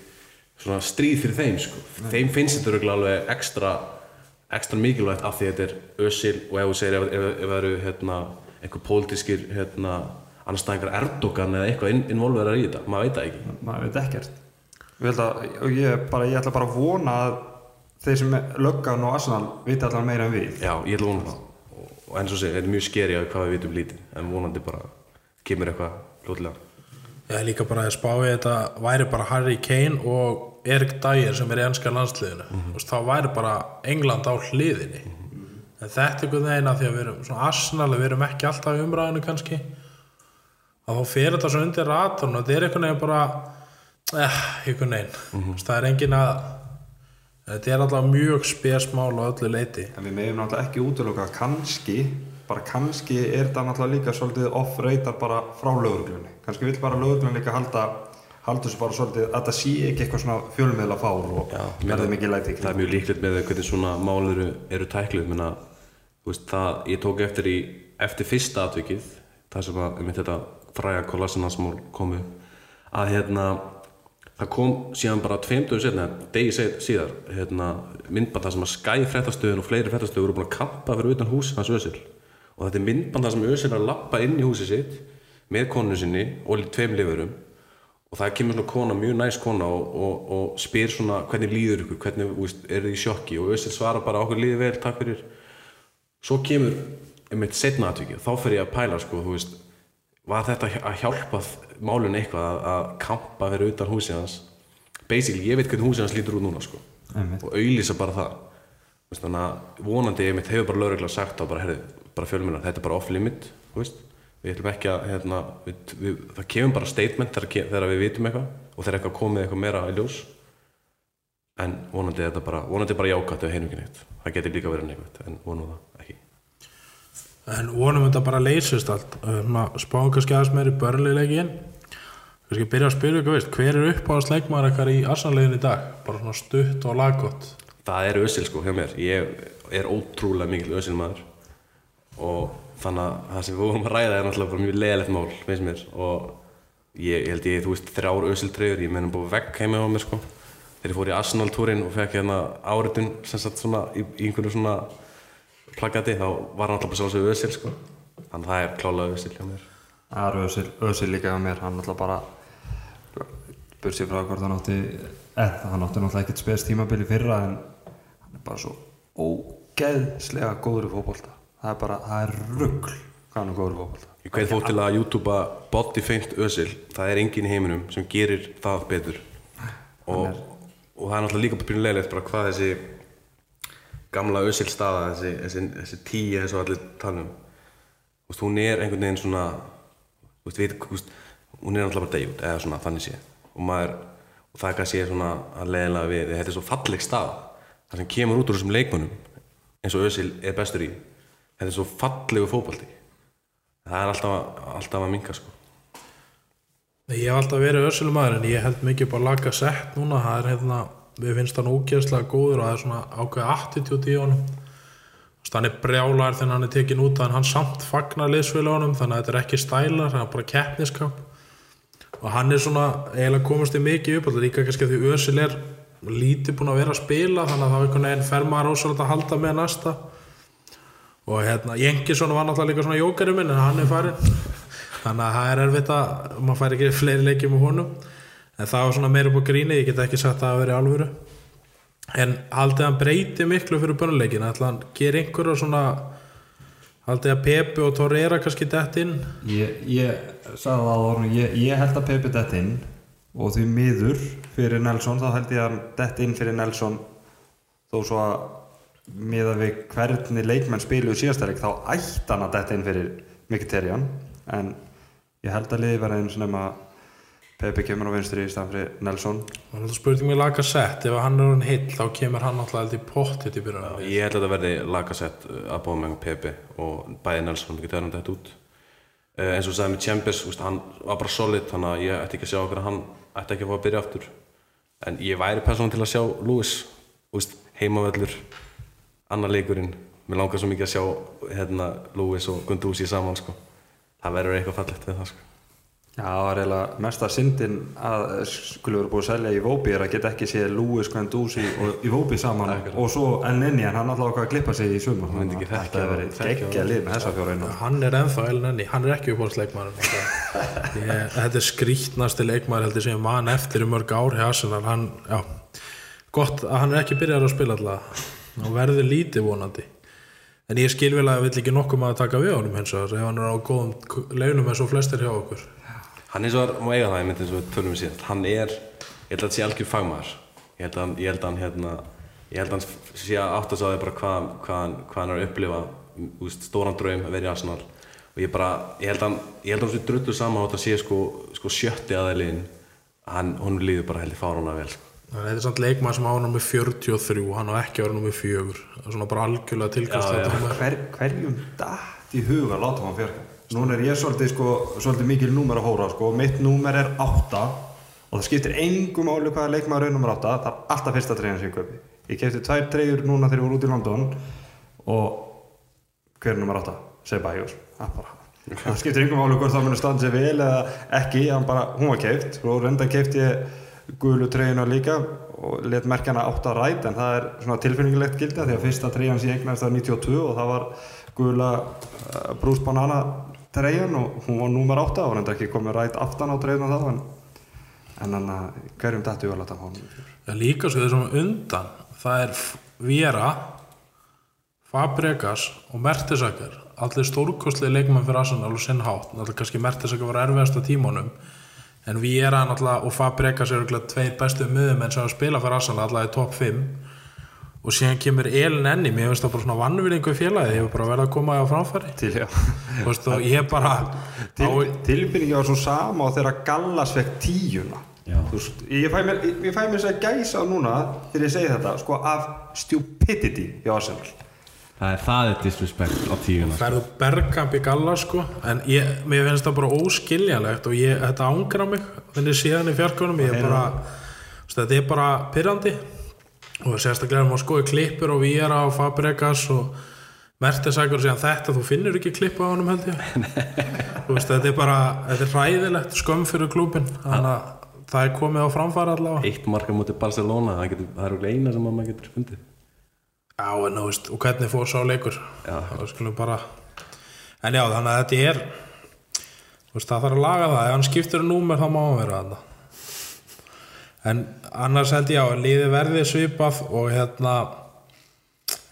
stríð fyrir þeim sko. þeim finnst þetta alveg ekstra ekstra mikilvægt af því að þetta er ösil og ef þú segir ef, ef, ef það eru hérna, einhver pólitískir hérna, annarstæðingar Erdogan eða eitthvað inn, involverar í þetta, maður veit það ekki. Maður veit ekkert. Að, og ég, bara, ég ætla bara að vona að þeir sem löggan og Arsenal viti allan meira en við. Já, ég ætla að vona það. Og, og eins og segir, þetta er mjög skeri að hvað við vitum lítið en vonandi bara kemur eitthvað Ég er líka bara að spá í þetta væri bara Harry Kane og Erik Dyer sem er í ennska landsliðinu mm -hmm. þá væri bara England á hliðinni. En þetta er einhvern veginn að því að við erum svona Arsenal, við erum ekki alltaf í umræðinu kannski. Að þá fer þetta svo undir ratarn og þetta er einhvern veginn bara eh, einhvern veginn. Mm -hmm. það er engin að þetta er alltaf mjög spesmál á öllu leiti en við meðum náttúrulega ekki útlöka kannski, bara kannski er þetta náttúrulega líka svolítið off-ratar bara frá lögurglunni, kannski vil bara lögurglunni líka halda halda þessu bara svolítið að það sé ekki eitthvað svona fjölmiðla fár og verði mikið læti það er mjög líklegt með hvernig svona mál eru, eru tækluð. Ég tók eftir í eftir fyrsta atvikið það sem að, þetta fræga kollasinasmál komu að hérna það kom síðan bara tveimtöðu setna degi síðar hérna, myndband það sem að skæði fréttastöðun og fleiri fréttastöður eru búin að kampa fyrir utan hús hans Ösil og þetta er myndband það sem Ösil er að lappa inn í húsið sitt með konu sinni og tveim lifurum og það kemur svona kona, mjög næst kona og, og, og spyr svona hvernig líður ykkur? Hvernig, veist, er þið í sjokki? Og Ösil svarar bara okkur líður vel, takk fyrir. Svo kemur einmitt setna atvikið, þá fer ég að pæla sko, þú veist, var þetta að hjálpa málun eitthvað að, að kampa fyrir utan húsið hans? Basically, ég veit hvernig húsið hans lítur út núna sko, Einmitt. og auðlýsa bara það. Veist, þannig að vonandi einmitt hefur bara lögregla sagt á bara, herri, bara fjölmjölar, þetta er bara off limit, þú veist við ætlum ekki að, hérna, við, við, það kemur bara statement þegar, þegar við vitum eitthvað og þegar eitthvað komið eitthvað meira í ljós. En vonandi er þetta bara vonandi er bara jákvæmt ef heinum ekki neitt það getur líka verið neikvæmt, en vonum það ekki. En vonum þetta bara leysist allt. Um, Spáum kannski aðeins meiri börnleilegin Kannski byrja að spyrja veist, Hver er uppáðast leikmaður ekkar í Arsenal-legin í dag? Bara svona stutt og laggott. Það er ösil sko hjá mér. Ég er ótrúlega mikil ösil maður og þannig að það sem við vorum að ræða er náttúrulega bara mjög leiðilegt mál finnst mér. Og ég, ég held ég, þú veist, þrjár ösil treyður ég meðan búið vegg heima á mér sko. Þegar ég fór í Arsenal-túrin og fekk hérna áritun sem sagt svona í, í einhverju svona plagati þá var alltaf bara sjálfsögðu ösil sko. Þannig að það er klálega ösil hjá mér. Það er Ösil, Ösil líka á mér, hann náttúrulega bara bursið frá hvort hann átti eða hann átti náttúrulega ekkert spes tímabili fyrra en hann er bara svo ógeðslega góður í fótbolta það er bara, það er rugl. Hvað hann er góður fótbolta? Ég hvet fólk til að youtubea body feint ösil það er enginn í heiminum sem gerir það betur. Og, og það er náttúrulega líka pínulegilegt bara hvað þessi gamla ösil staða þessi, þessi, þessi tíu eins og allir tala um. Þú veist, hún er einhvern veginn svona veist, við, veist, hún er náttúrulega bara deyjút eða svona þannig sé. Og maður og það kannski er svona að leiðilega við þetta er svo falleg stað það sem kemur út úr þessum leikmönnum eins og ösil er bestur í þetta er svo fallegu fótbolti. Það er alltaf, alltaf að minka sko. Ég hef alltaf verið össulumæður en ég held mikið bara laga sett núna. Það er hérna, við finnst hann ógeðslega góður og það er svona ákveð attitude í honum. Hann er brjálar þegar hann er tekin út en hann samt fagnar liðsfélagunum þannig að þetta er ekki stælar, það er bara keppniskap og hann er svona eiginlega komast í mikið upp alltaf líka kannski því Ösil er lítið búin að vera að spila þannig að það er einhvern veginn fer maður ósvöld að halda með næsta og hérna Jengisson var náttúrulega líka svona jókari minn en hann er farin þannig að það er erfitt að maður fær ekki fleiri leikjum með honum. En það var svona meira upp á gríni ég get ekki sagt að það í alvöru. En haldið hann breyti miklu fyrir börnuleikin ætla hann gera einhverja svona haldið að Pepe og Torreira kannski dett inn? Ég, ég sagði það á orðinu, ég, ég held að Pepe dett inn. Og því miður fyrir Nelson, þá held ég að dett inn fyrir Nelson. Þó svo að miða við hvernig leikmenn spiluðu síðastæleik þá ætti hann að detta inn fyrir Mkhitaryan en ég held að liði verða eins og nema Pepe kemur á vinstri í staðan fyrir Nelson. Og það spurning mér laga sett ef hann er hann hill þá kemur hann alltaf held í pottit í byrjunum Ég held að þetta verði lagasett að bóða með Pepe og bæði Nelson ekki þegar hann þetta út. Uh, eins og sagði með Chambers, úst, hann var bara solid þannig að ég ætti ekki að sjá okkur að hann ætti ekki að fá að byrja aftur. En ég væri persónum til að sjá Lewis úst, heimavöllur annar leikurinn. Mér langar svo mikið að sjá hérna, Lewis og Gunduzi saman sko. það verður eitthvað fallegt við það sko. Já, það var eiginlega mesta syndin að skulle vera búið að selja í Vóbi er að geta ekki séð Lewis, Guendouzi og í Vóbi saman (laughs) og svo El Nini en hann alltaf okkar að klippa sig í sumar. Myndi ekki Þetta hefur verið geggja lið með þessa fjóra einu hann er ennþá elnenni, hann er ekki uppáhaldsleikmaður (laughs) þetta er skrítnasti leikmaður heldur sem ég man eftir í mörg ár hjá Arsenal. Hann, já, gott að hann er ekki byrjar að spila alltaf og verður lítið vonandi. En ég skil vel að það vill ekki nokkuð maður taka við honum hins vegar ef hann er á góðum leunum eins og flestir hjá okkur. Hann eins og var, má eiga það, ég myndi eins og tölum við síðan. Hann er, ég held að það sé algjör fagmaður. Ég held að hann, ég held að hann hérna Ég held að hann sé að átt að sá því bara hvað, hann, hvað hann er að upplifa úst, Stóran draum að vera í Arsenal. Og ég bara, ég held að hann, ég held að hann sé drullu saman á þetta sé sko, sko sjötti aðeiliðin Hann, hún líður bara heldur fáruna vel. sko. Þannig að þetta er samt leikmaður sem á nummer 43 hann á ekki vera nummer 4 það er svona bara algjörlega tilkast Já, já. Hver, Hverjum dætt í huga að láta hann fjörga? Núna er ég svolítið, sko, svolítið mikil númer að hóra sko. mitt númer er 8 og það skiptir engum máli hvaða leikmaður er nummer 8 það er alltaf fyrsta treyjan sem ég kaupi Ég kefti tvær treyjur núna þegar ég voru út í London og hver er nummer 8? Sebajos það, bara- (laughs) það skiptir engum máli hvort það munir standa sér vel eða ekki, hann bara, hún var keift og reynda kefti ég gulu treyjuna líka og let merkja hana 8 ræt en það er svona tilfinningilegt gildi af því að fyrsta treyjan ég eignast var 92 og það var gula uh, Bruce Banana treyjan og hún var númer 8 og reynda ekki komið ræt aftan á treyjuna þá en hann að hverjum dættu ég að láta hann Já, líka svo þessum undan það er Vera Fabregas og Mertesaker allir stórkostlega leikmenn fyrir Arsenal og sinn hátt, náttúrulega kannski Mertesaker var erfiðast á tímanum en Vera náttúrulega og Fabregas eru örugglega tveir bestu miðumenn sem að spila fyrir Arsenal allavega í topp 5 og síðan kemur Elin Enni mér finnst það bara svona vannvinningu félagi ég hef bara verið að koma á framfæri. Til já. Þú veist, og ég bara Til, á, tilfinningi var svo sama og þegar Gallas fekk tíuna. Þú veist, ég fæ mér, ég, ég mér sér gæsa núna þegar ég segi þetta sko af stupidity hjá Arsenal Það er það er disrespect á tíuna færðu bergkamp í galla sko en ég, mér finnst það bara óskiljanlegt og ég, þetta ángra mig. Þannig síðan í fjarkunum ég er bara þetta er bara pyrrandi og sérstaklega maður skoði klippur og Víara og Fabregas og Mertesækur og síðan þetta, þú finnur ekki klippu á honum held ég. (laughs) Þú veist, þetta er bara, þetta er hræðilegt skömm fyrir klúbin þannig að það er komið á framfæra allavega. Eitt marka mútið Barcelona, það, getur, það er okkur eina sem maður getur fundið Já, en þú veist, og hvernig fór sá leikur? Já. það skulum bara en já, þannig að þetta er þú veist, það þarf að laga það. Ef hann skiptir um númer þá má hann vera þarna. En annars held ég á að liði verði svipað og hérna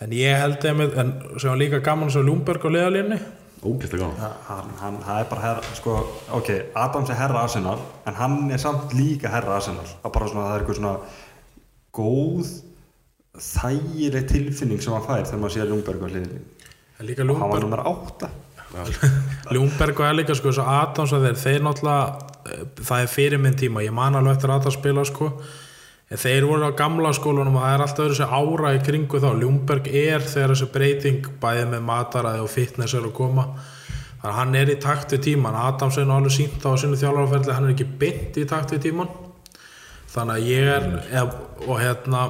en ég held einmitt, en sem var líka gaman svo Ljúmberg á liðalínni Ógæslega gaman. Ha- hann, hann, það er bara herra, sko, ok, Adams er herra Arsenal en hann er samt líka herra Arsenal. Það er bara svona, það er eitthvað svona góð þægileg tilfinning sem hann fær þegar maður sé Ljungberg á hliðinni. Líka hann var nummer 8 Ljúmberg og er líka sko svo Adams að þeir, þeir náttúrulega eh, það er fyrir minn tíma, ég man alveg eftir Adams spila sko. En þeir voru á gamla skólanum og það er alltaf sér ára í kringu þá. Ljúmberg er þegar þessi breyting bæði með mataræði og fitness er að koma. Þannig að hann er í takt við tíman Adams er nú alveg sínt á sinu þjálfarferðli hann er ekki beint í takt við tíman þannig að ég er og hérna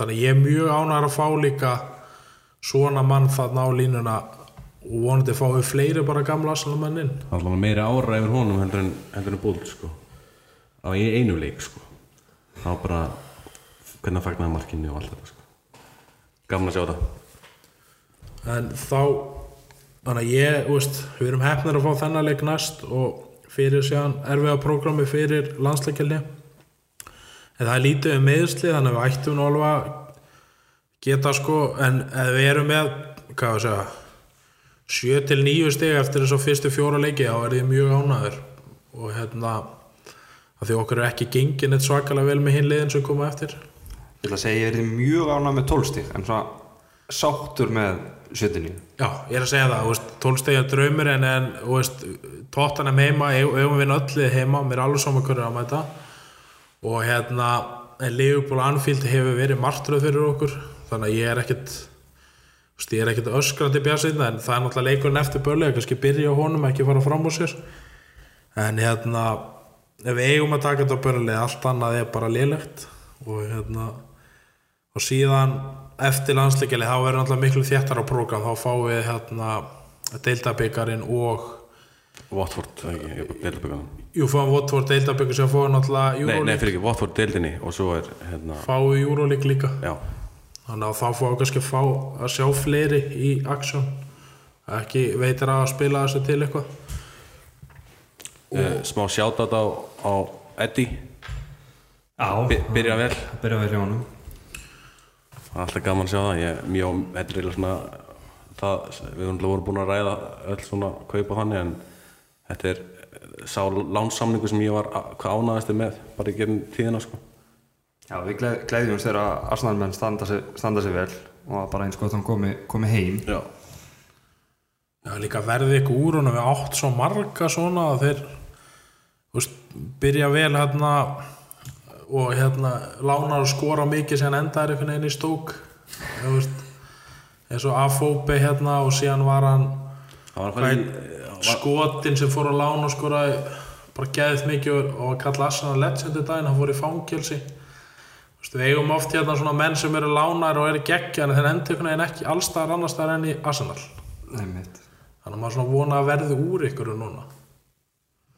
þannig að ég er mjög ánægður að fá líka svona mann þarna á línuna og vonandi fáið fleiri bara gamla aðsalamenn inn Það er alveg meiri ára yfir honum heldur en, en búld sko. á einu leik sko. þá bara hvernig að fagnaði markinu og allt þetta sko. gaman að sjá þetta en þá þannig að ég, veist, við erum hefnir að fá þennan leik næst og fyrir síðan erfiða prógrami fyrir landsleikjali en það er lítið um meðsli þannig að við ættum að geta sko. En ef við erum með hvað að segja 7 til 9 stig eftir þess að fyrstu fjóra leiki þá er ég mjög ánæður og hérna að því okkur er ekki gengin eitt svakalega vel með hinn liðin sem koma eftir. Ég ætla að segja ég er mjög ánað með 12 stík en svona sáttur með 79 Já, ég er að segja það, þú veist, tólstegja draumur en, en þú veist, tóttanum heima eigum við vinna öll lið heima, mér er alveg saman hverju að mæta og hérna, Liverpool Anfield hefur verið martröð fyrir okkur þannig að ég er veist, ég er ekkit öskrandi björnsinn en það er náttúrulega leikurinn eftir börlega, kannski byrja á honum ekki fara fram úr sér. En hérna, ef við eigum að taka þetta börlega, allt annað er bara lélegt. Og hérna og síðan eftir landsleikjali þá verður náttúrulega miklu þéttar á prógram þá fáum við hérna deildabikarin og Watford, ekki, deildaböggan jú fáum Votvort deildabikar sem fáum náttúrulega Nei, nei, Euroleague fyrir ekki, Watford deildinni og svo er, hérna, fáum við Euroleague líka. Já. Þannig að þá fáum við kannski að fá að sjá fleiri í aksjón. Ekki veitir að spila þessu til eitthvað. Uh, Smá sjátat á, á Eddie, Já, By- byrja vel. Byrja vel hjá Það er alltaf gaman að sjá það, ég, mjög, þetta er eiginlega svona það, við höfum voru búin að ræða öll svona kaupa þannig en þetta er eh, sá lánsamningu sem ég var hvað ánæðast með, bara í gerin tíðina sko. Já, við gleð, gleðjumst þegar að Arsenalmenn standa standa sig vel og að bara eins gott hann komi, komi heim Já. Já, líka verði ykkur úr honum við átt svo marga svona að þeir veist, byrja vel hérna og hérna lánar og skora mikið sem endaður einhvern veginn í stók eins og Afóbi hérna og síðan var hann Það var hvað, hvað skotin sem fór að lána og skora bara geðið mikið og og var kallað Arsenal Legend í daginn, hann fór í fangelsi. Þú veist, við eigum oft hérna svona menn sem eru lánar og eru geggja en þeir enda einhvern veginn ekki allstaðar annars staðar enn í Arsenal. Þannig að maður svona vona að verði úr ykkur núna.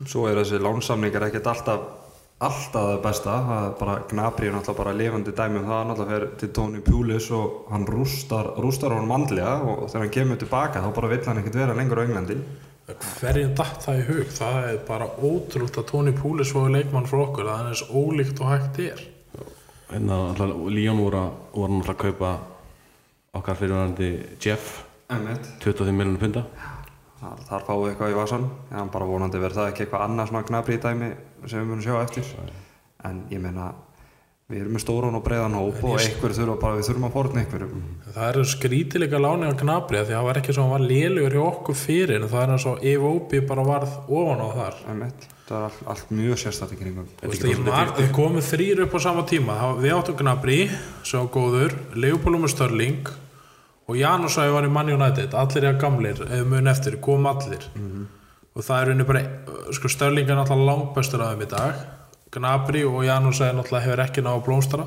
Svo er þessi lánsamningar ekkert alltaf alltaf það besta, það er bara Gnabry er náttúrulega bara lifandi dæmi um það. Náttúrulega fer til Tony Pulis og hann rústar, rústar honum mandlega og þegar hann kemur tilbaka þá bara vill hann ekkert vera lengur á Englandi. Hverjum datt það í hug? Það er bara ótrúlt að Tony Poulis fóði leikmann frá okkur það er eins ólíkt og hægt er. Hérna, alltaf, Líón voru, að- voru náttúrulega að kaupa okkar fyrirvændi Jeff. Emmett. 25 miljonum punta Þar, þar fáum við eitthvað í vasan en hann bara vonandi verður það ekki eitthvað annað svona Gnabry dæmi sem við munum sjá eftir. En ég meina við erum með stóran og breiðan hóp og einhver þurfa bara við þurfum að forna einhverjum. Það eru skrítilega láni á knabri af því að það var ekki svo hann var lélugur hjá okkur fyrir en það er eins og Eve Obi bara varð ofan á þar. Það er allt, allt mjög í kringum. Þau komu þrýr upp á sama tíma. Það- við áttum Gnabry sem var góður, Leopold með Störling og Janus að var í Man United. Allir er gamlir, eða mun eftir kom allir og það er unni bara sko Störling er náttúrulega langbæstur af þeim í dag. Gnabry og Janus að náttúrulega hefur ekki náðu að blómstara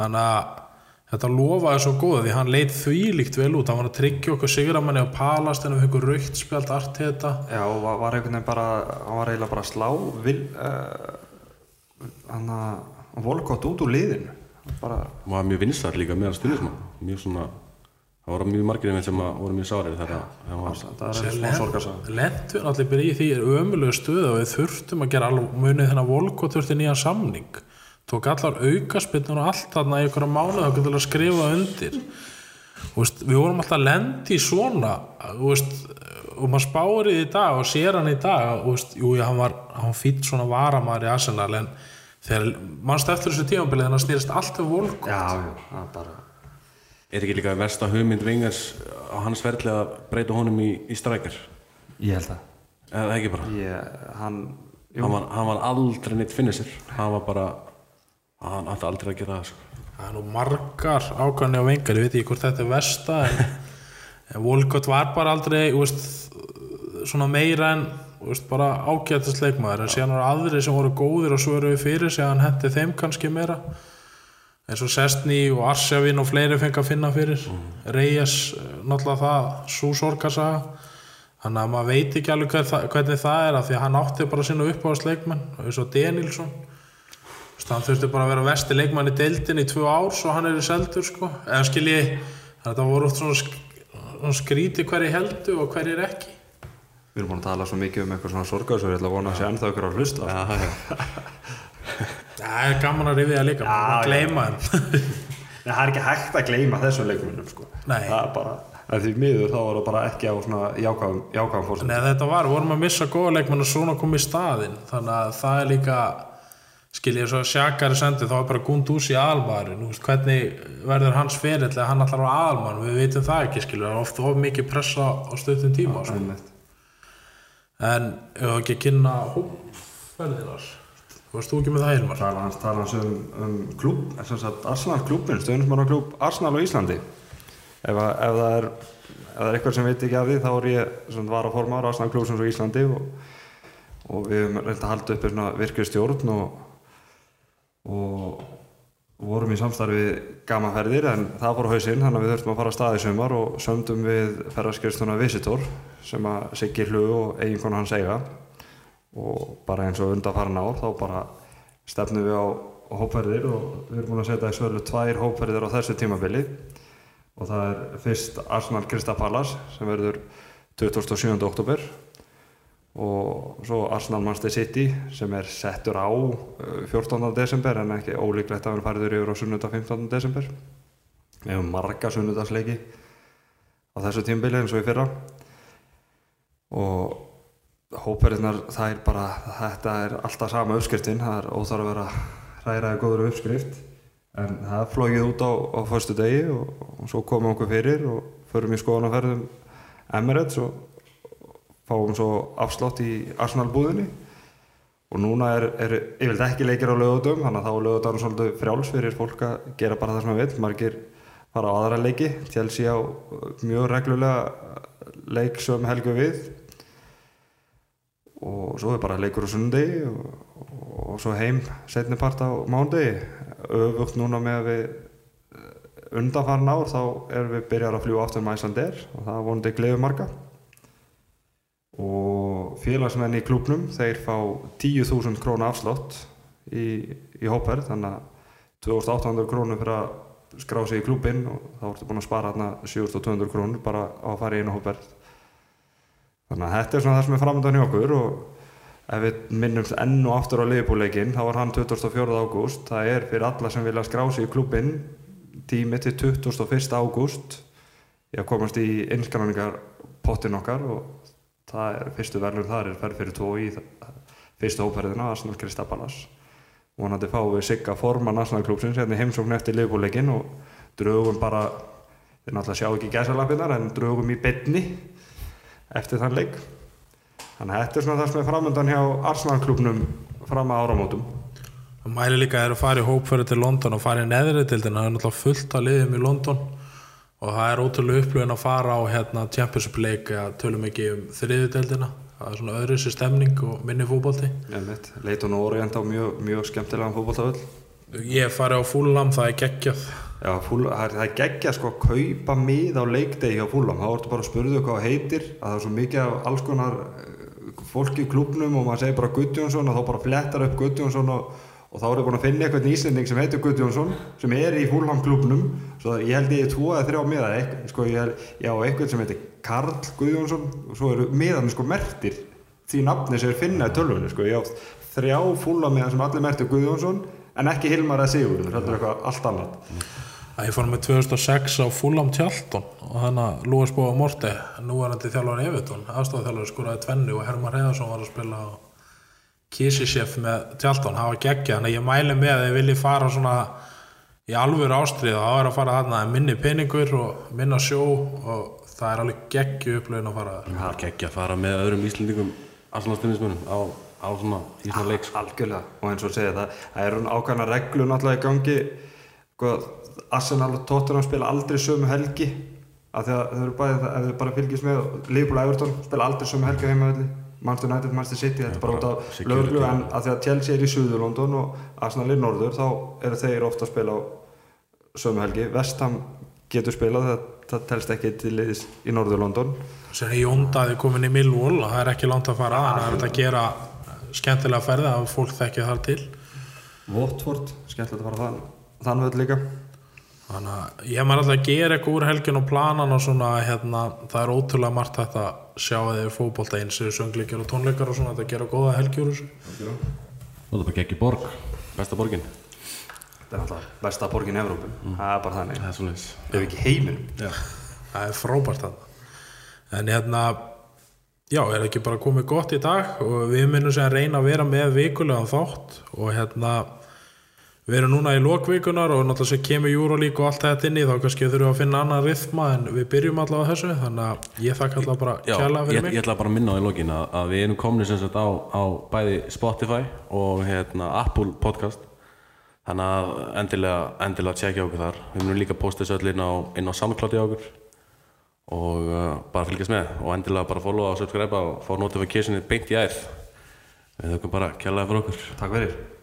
þannig að þetta lofaði svo góða því hann leit þvílíkt vel út. Hann var að tryggja okkur sigramanni á palast en við höfum raukt spjald art þetta Já, og var, var einhvern veginn bara hann var eiginlega bara slá vil, uh, hann að volkott út úr liðinu. Bara, var mjög vinstar líka meðan stundismann mjög svona, það voru mjög margir einmitt sem voru mjög sárir þegar var það er smá sorgarsaga. lentum við allir bara í því ömulegu stöðu og við þurftum að gera alveg munið þennan volkot þurfti nýjan samning. Tók allar aukaspinnur og allt þarna í einhverja mánuð þá til að skrifa undir. Veist, við vorum alltaf lendi svona veist, og maður spárið í dag og sér hann í dag og veist, jú, hann var hann fýtt svona varamæður í Arsenal en þegar mannst eftir þessu tímabilið þannig að snýrist alltaf volkot Já, já, það er bara er ekki líka versta hugmynd Vingers á hans ferli að breyta honum í, í strækjar Ég held að eða ekki bara? Ég, hann, jú, hann var, hann var aldrei neitt finnir hann var bara hann átti aldrei að gera það sko. Það er nú margar ákvæmni á vengar, ég veit ekki hvort þetta er versta en, (laughs) en Volkot var bara aldrei þú veist, svona meira en þú veist, bara ágætast leikmaður en síðan var aðri sem voru góðir og svöruðu fyrir sig að hann hendi þeim kannski meira eins og Sestni og Arsjavin og fleiri fengi að finna fyrir. Reyes, eh, náttúrulega það svo sorgarsaga. Þannig að maður veit ekki alveg hver, hvernig það er af því að hann átti bara sína uppáðast leikmenn eins og veist, hann þurfti bara að vera vesti leikmann í deildin í tvö ár svo hann er í seldur sko. Eða skilji, þetta voru oft svona, sk svona skríti hverju heldu og hverju er ekki. Við erum búin að tala svo mikið um eitthvað svona sorgarsögur ég ætla að vona að sé ennþá ykkur að hlusta. Ja, (laughs) Það er gaman að rifja líka, já. gleyma þeim (laughs) Nei, það er ekki hægt að gleyma þessum leikmennum sko. Nei. það er bara en því miður þá var það bara ekki á svona jákvæðum fórsend Nei, þetta var, vorum að missa góða leikmenn og svona kom í staðinn þannig að það er líka skil ég svo að Sjakari sendi þá er bara aðalmaður nú veist hvernig verður hans eða hann allar á aðalmann, við veitum það ekki skil það er ofta of mikið pressa á stöðum tíma sko. en ef við ekki að kynna hópferðinar veist þú ekki með það Hilmar tala hans, tala hans um, um klúb sem sagt Arsenal klúbin, stöðnismann á klúb Arsenal á Íslandi. Ef, að, ef það er ef það er eitthvað sem veit ekki af því þá er ég sem var að forma á Arsenal klúbsins á Íslandi og, og við höfum reynd að halda uppi svona virkri stjórn og, og vorum í samstarfi við gamaferðir en það fór hausinn þannig að við þurftum að fara að staði sumar og sömdum við ferðarskjöfstuna Visitor sem að Siggi Hlu og eiginkonu hans eiga og bara eins og undanfarin ár þá bara stefnum við á hópferðir og við erum búin að setja í svölu tvær hópferðir á þessu tímabili og það er fyrst Arsenal Krista Palace sem verður 27. oktober og svo Arsenal Manchester City sem er settur á uh, 14. desember en ekki ólíklegt að vera fariður yfir á sunnudag 15. desember við hefum marga sunnudagsleiki á þessu tímabili eins og í fyrra og hópverðinar það er bara þetta er alltaf sama uppskriftin það er óþarf að vera hræraði góður uppskrift. En það flógið út á, á förstu degi og, og svo komum okkur fyrir og förum í skoðanaferðum Emirates og fáum svo afslátt í Arsenal búðinni og núna er, er yfirleitt ekki leikir á lögutum þannig að þá er lögutum svolítið frjáls fyrir fólk að gera bara það sem það vil margir fara á aðra leiki. Chelsea á mjög reglulega leik sem helgu við og svo er bara leikur á sunnudegi og, og svo heim setni part á mándegi öfugt núna með að við undanfarn ár þá erum við byrjar að fljúa aftur með Æslandir og það vonandi gleður marga. Og félagsmenn í klubnum þeir fá 10.000 krónu afslátt í, í hópverð þannig að 2800 krónu fyrir að skrá sig í klubin og þá ertu búin að spara hérna 7200 krónu bara á að fara í einu hópverð þannig að þetta er svona það sem er framöndan í okkur og ef við minnumst enn og aftur á liðbúleikin þá var hann 24. ágúst það er fyrir alla sem vilja skrá sig í klubin tími til 21. ágúst að komast í innskráningarpottin okkar og það er fyrstu verðlun þar er ferð fyrir tvo í fyrstu hópferðina Arsenal Kristapalas vonandi fáum við sigga forman Arsenal klúpsins hérna í heimsókn eftir liðbúleikin og drögum bara þeir náttúrulega sjá ekki gæsalapinnar en drögum í beinni eftir þann leik. Þannig að þetta er svona það sem er framöndan hjá Arsenal klúpnum fram að áramótum. Það mæli líka þeir að fara í hópferði til London og fara í neðri dildina, það er náttúrulega fullt að liðum í London og það er ótrúlega upplöðin að fara á hérna, Championship League að tölum ekki um þriði dildina, það er svona öðru sér stemning og minni fútbolti. Leiton og Orient á mjög, mjög skemmtilegan fótboltavöll. Ég fari á Fulham, það er geggjað. Já, fúl, það er, geggja sko að kaupa mið á leikdegi hjá Fúlam, þá ertu bara að spurðu hvað heitir, að það er svo mikið af alls konar eh, fólki í klubnum og maður segir bara Guðjónsson og þá bara flettar upp Guðjónsson og, og þá er það búin að finna eitthvað íslending sem heitir Guðjónsson sem er í Fúlam klubnum, svo ég held ég tvo eða þrjá miða, sko ég já eitthvað sem heitir Karl Guðjónsson og svo eru miðan sko mertir því nafni sem er finna í tölvunni sko, ég á þrjá Fúlam miðan sem allir mertir Guðjónsson en ekki Hilmar eða Sigurður, þetta er eitthvað allt annað. Að ég fór með 2006 á Fulham Tjalton og þannig að Lúis Bóa Morti núverandi þjálfari Evertón aðstofþjálfari skoraði tvennu og Herman Reyðarsson var að spila á Kisisef með Tjalton, það var geggja þannig að ég mæli með að þið vilji fara svona í alvöru ástrið þá er að fara þarna minni peningur og minna sjó og það er alveg geggju upplöðin að fara þar. Það er ekki að fara með öðrum Íslendingum Arsenal-stundismönnum á, á svona í svona leik sko. Algjörlega, og eins og segja það það er ákvæmna reglu náttúrulega í gangi sko, Arsenal og Tottenham spila aldrei sömu helgi af því að þau eru bæði, ef þau bara fylgjast með Liverpool og Everton spila aldrei sömu helgi á heimavelli Manchester United, Manchester City, þetta er bara út af löglu en af því að Chelsea er í Suður London og Arsenal er í Norður þá eru þeir ofta að spila á sömu helgi. Vestham getur spilað það, það telst ekki til liðis í Norður London sem er Jóndaði komin í Millwall og það er ekki langt að fara að það er að gera skemmtilega ferði að fólk þekki þar til. Watford, skemmtilegt að fara þann þann völd líka Þannig að ég maður alltaf að gera eitthvað úr helgin og planan og svona hérna, það er ótrúlega margt þetta að sjá að þið er fótbolta eins og söngleikjar og tónleikar og svona þetta gera góða helgi úr þessu. Og það er bara geggi borg. Besta borgin. Þetta er alltaf besta borgin í Evrópu. Það er bara þannig, Það er svoleiðis. Ef ekki heiminum. Já, það er frábært það En hérna Já, er ekki bara komið gott í dag og við minnum sem að reyna að vera með vikulegan þátt og hérna við erum núna í lokvikunar og náttúrulega sem kemur Júrolík og allt þetta inn í þá kannski þurfum við að finna annan rithma en við byrjum allavega þessu þannig að ég þakka allavega bara Já, kjærlega ég, fyrir mig. ég ætla bara að minna á í lokin að, að við erum komin sem sagt á, á bæði Spotify og hérna, Apple podcast. Þannig að endilega, endilega tjekka okkur þar. Við munum líka posta þessu öll inn á, á samkláti á okkur. Og uh, bara fylgjast með. Og endilega bara followa og subscribe og fá notificationið beint í æð við þökkum bara kjærlega fyrir okkur. Takk fyrir